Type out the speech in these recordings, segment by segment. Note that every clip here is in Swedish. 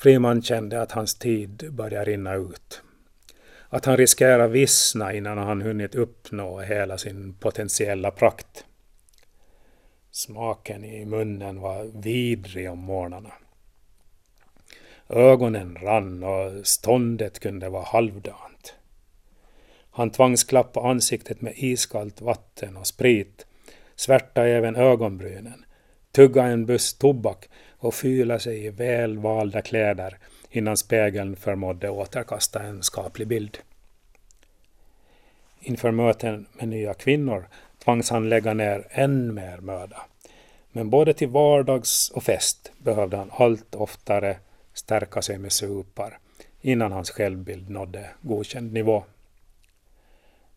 Friman kände att hans tid började rinna ut. Att han riskerar vissna innan han hunnit uppnå hela sin potentiella prakt. Smaken i munnen var vidrig om morgnarna. Ögonen rann och ståndet kunde vara halvdant. Han tvangs klappa ansiktet med iskallt vatten och sprit, svärta även ögonbrynen, tugga en buss tobak och fyla sig i väl valda kläder innan spegeln förmådde återkasta en skaplig bild. Inför möten med nya kvinnor tvangs han lägga ner än mer möda. Men både till vardags och fest behövde han allt oftare stärka sig med supar innan hans självbild nådde godkänd nivå.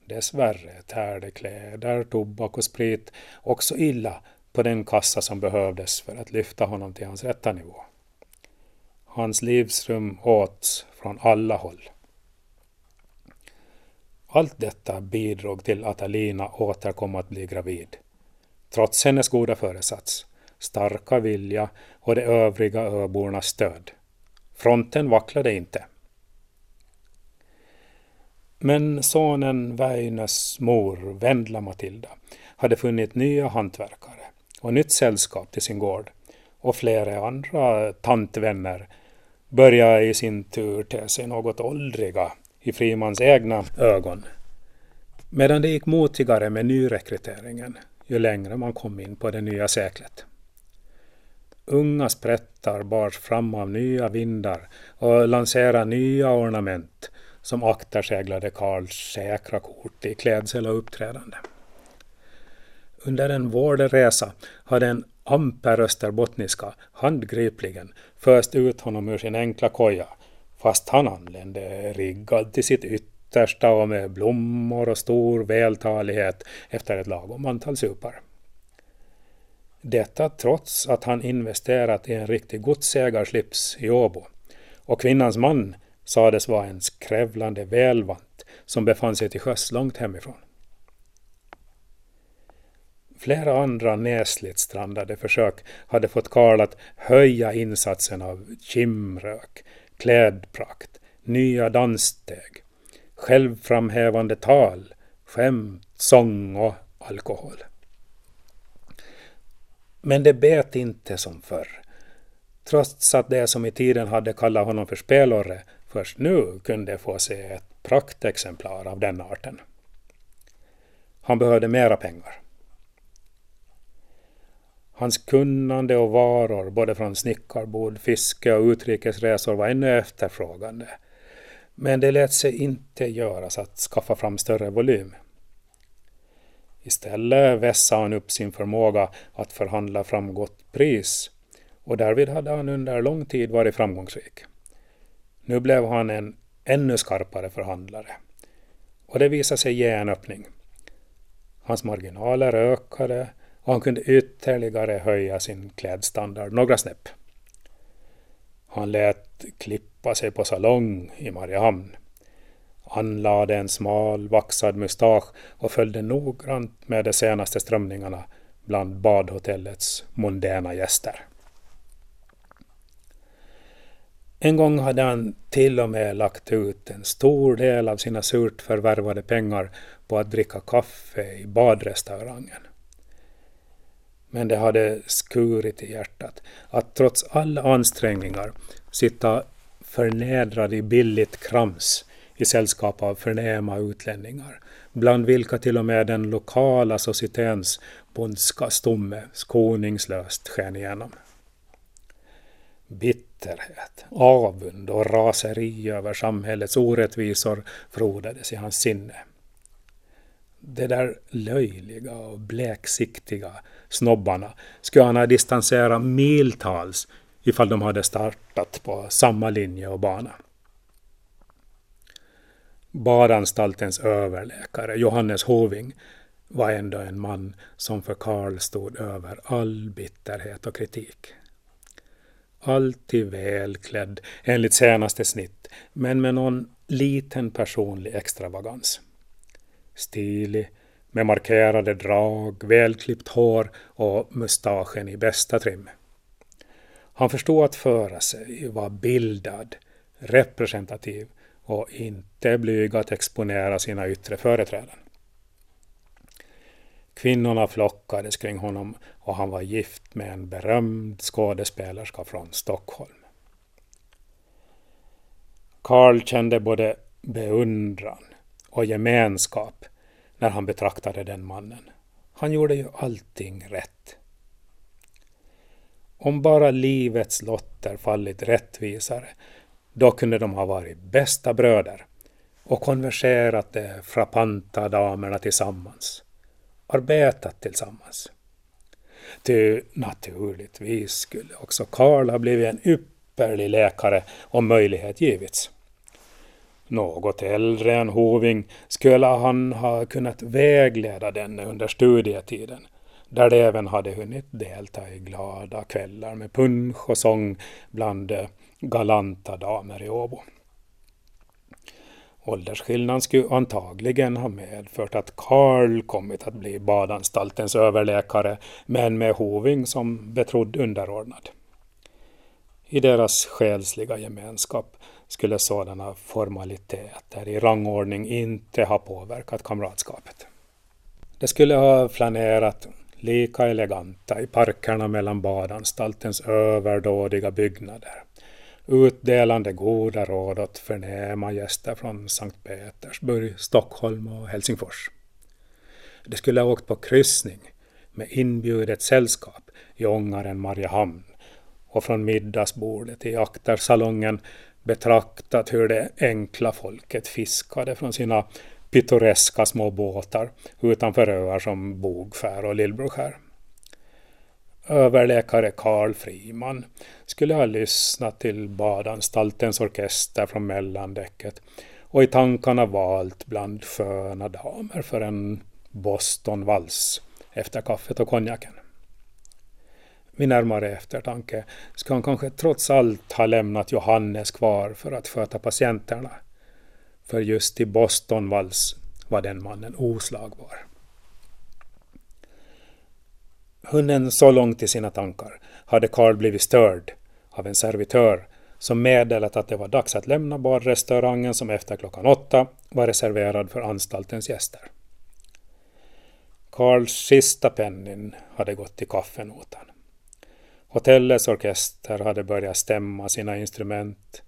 Dessvärre tärde kläder, tobak och sprit också illa på den kassa som behövdes för att lyfta honom till hans rätta nivå. Hans livsrum åts från alla håll. Allt detta bidrog till att Alina åter kom att bli gravid. Trots hennes goda föresats, starka vilja och de övriga öbornas stöd. Fronten vacklade inte. Men sonen Väinös mor, Vendla Matilda, hade funnit nya hantverkare och nytt sällskap till sin gård och flera andra tantvänner började i sin tur te sig något åldriga i Frimans egna ögon. Medan det gick motigare med nyrekryteringen ju längre man kom in på det nya seklet. Unga sprättar bars fram av nya vindar och lanserade nya ornament som akterseglade Karls säkra kort i klädsel och uppträdande. Under en vårdresa hade en amper österbottniska handgripligen föst ut honom ur sin enkla koja fast han anlände riggad till sitt yttersta och med blommor och stor vältalighet efter ett lagom antal supar. Detta trots att han investerat i en riktig godsägarslips i Åbo och kvinnans man sades vara en skrävlande välvant som befann sig till sjöss långt hemifrån. Flera andra näsligt strandade försök hade fått Karl att höja insatsen av kimrök, klädprakt, nya danssteg, självframhävande tal, skämt, sång och alkohol. Men det bet inte som förr. Trots att det som i tiden hade kallat honom för spelorre först nu kunde få se ett praktexemplar av den arten. Han behövde mera pengar. Hans kunnande och varor både från snickarbord, fiske och utrikesresor var ännu efterfrågande. Men det lät sig inte göras att skaffa fram större volym. Istället vässade han upp sin förmåga att förhandla fram gott pris och därvid hade han under lång tid varit framgångsrik. Nu blev han en ännu skarpare förhandlare och det visade sig ge en öppning. Hans marginaler ökade och han kunde ytterligare höja sin klädstandard några snäpp. Han lät klippa sig på salong i Mariehamn anlade en smal vaxad mustasch och följde noggrant med de senaste strömningarna bland badhotellets mondäna gäster. En gång hade han till och med lagt ut en stor del av sina surt förvärvade pengar på att dricka kaffe i badrestaurangen. Men det hade skurit i hjärtat att trots alla ansträngningar sitta förnedrad i billigt krams i sällskap av förnäma utlänningar, bland vilka till och med den lokala societens bondska stomme skoningslöst sken igenom. Bitterhet, avund och raseri över samhällets orättvisor frodades i hans sinne. De där löjliga och bleksiktiga snobbarna skulle han ha distanserat miltals ifall de hade startat på samma linje och bana. Badanstaltens överläkare, Johannes Hoving, var ändå en man som för Karl stod över all bitterhet och kritik. Alltid välklädd enligt senaste snitt, men med någon liten personlig extravagans. Stilig, med markerade drag, välklippt hår och mustaschen i bästa trim. Han förstod att föra sig, var bildad, representativ och inte blyg att exponera sina yttre företräden. Kvinnorna flockades kring honom och han var gift med en berömd skådespelerska från Stockholm. Karl kände både beundran och gemenskap när han betraktade den mannen. Han gjorde ju allting rätt. Om bara livets lotter fallit rättvisare, då kunde de ha varit bästa bröder och konverserat de frappanta damerna tillsammans, arbetat tillsammans. Ty naturligtvis skulle också Karl ha blivit en ypperlig läkare om möjlighet givits. Något äldre än Hoving skulle han ha kunnat vägleda denne under studietiden, där de även hade hunnit delta i glada kvällar med punsch och sång bland eh, galanta damer i Åbo. Åldersskillnaden skulle antagligen ha medfört att Karl kommit att bli badanstaltens överläkare, men med Hoving som betrodd underordnad. I deras själsliga gemenskap skulle sådana formaliteter i rangordning inte ha påverkat kamratskapet. De skulle ha flanerat lika eleganta i parkerna mellan badanstaltens överdådiga byggnader, utdelande goda råd åt förnäma gäster från Sankt Petersburg, Stockholm och Helsingfors. De skulle ha åkt på kryssning med inbjudet sällskap i ångaren Mariehamn och från middagsbordet i aktersalongen betraktat hur det enkla folket fiskade från sina pittoreska små båtar utanför öar som Bogskär och Lillbroskär. Överläkare Karl Friman skulle ha lyssnat till badanstaltens orkester från mellandäcket och i tankarna valt bland sköna damer för en Bostonvals efter kaffet och konjaken. Vid närmare eftertanke ska han kanske trots allt ha lämnat Johannes kvar för att sköta patienterna. För just i Bostonvals var den mannen oslagbar. Hunnen så långt i sina tankar hade Karl blivit störd av en servitör som meddelat att det var dags att lämna badrestaurangen som efter klockan åtta var reserverad för anstaltens gäster. Karls sista pennin hade gått till kaffenotan. Hotellets orkester hade börjat stämma sina instrument.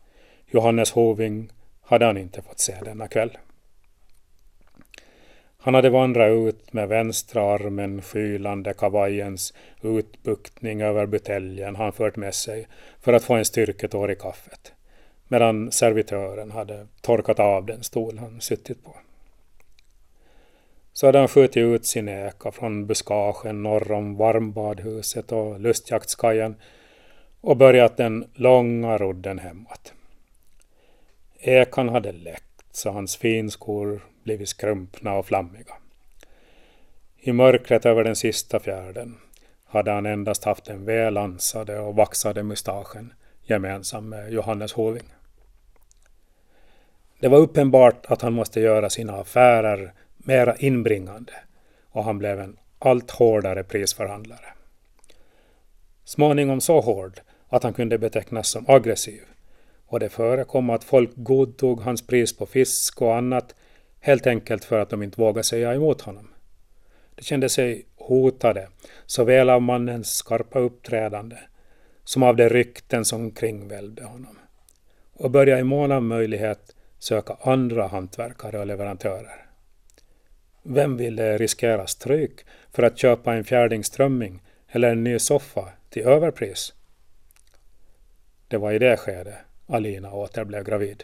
Johannes Hoving hade han inte fått se denna kväll. Han hade vandrat ut med vänstra armen skylande kavajens utbuktning över buteljen han fört med sig för att få en styrketår i kaffet, medan servitören hade torkat av den stol han suttit på. Så hade han skjutit ut sin eka från buskagen norr om varmbadhuset och lustjaktskajen och börjat den långa rodden hemåt. Ekan hade läckt så hans finskor blivit skrumpna och flammiga. I mörkret över den sista fjärden hade han endast haft den väl ansade och vaxade mustaschen gemensam med Johannes Hoving. Det var uppenbart att han måste göra sina affärer mera inbringande och han blev en allt hårdare prisförhandlare. Småningom så hård att han kunde betecknas som aggressiv och det förekom att folk godtog hans pris på fisk och annat helt enkelt för att de inte vågade säga emot honom. De kände sig hotade såväl av mannens skarpa uppträdande som av de rykten som kringvälde honom och började i mån av möjlighet söka andra hantverkare och leverantörer. Vem ville eh, riskera stryk för att köpa en fjärdingströmming eller en ny soffa till överpris? Det var i det skedet Alina åter blev gravid.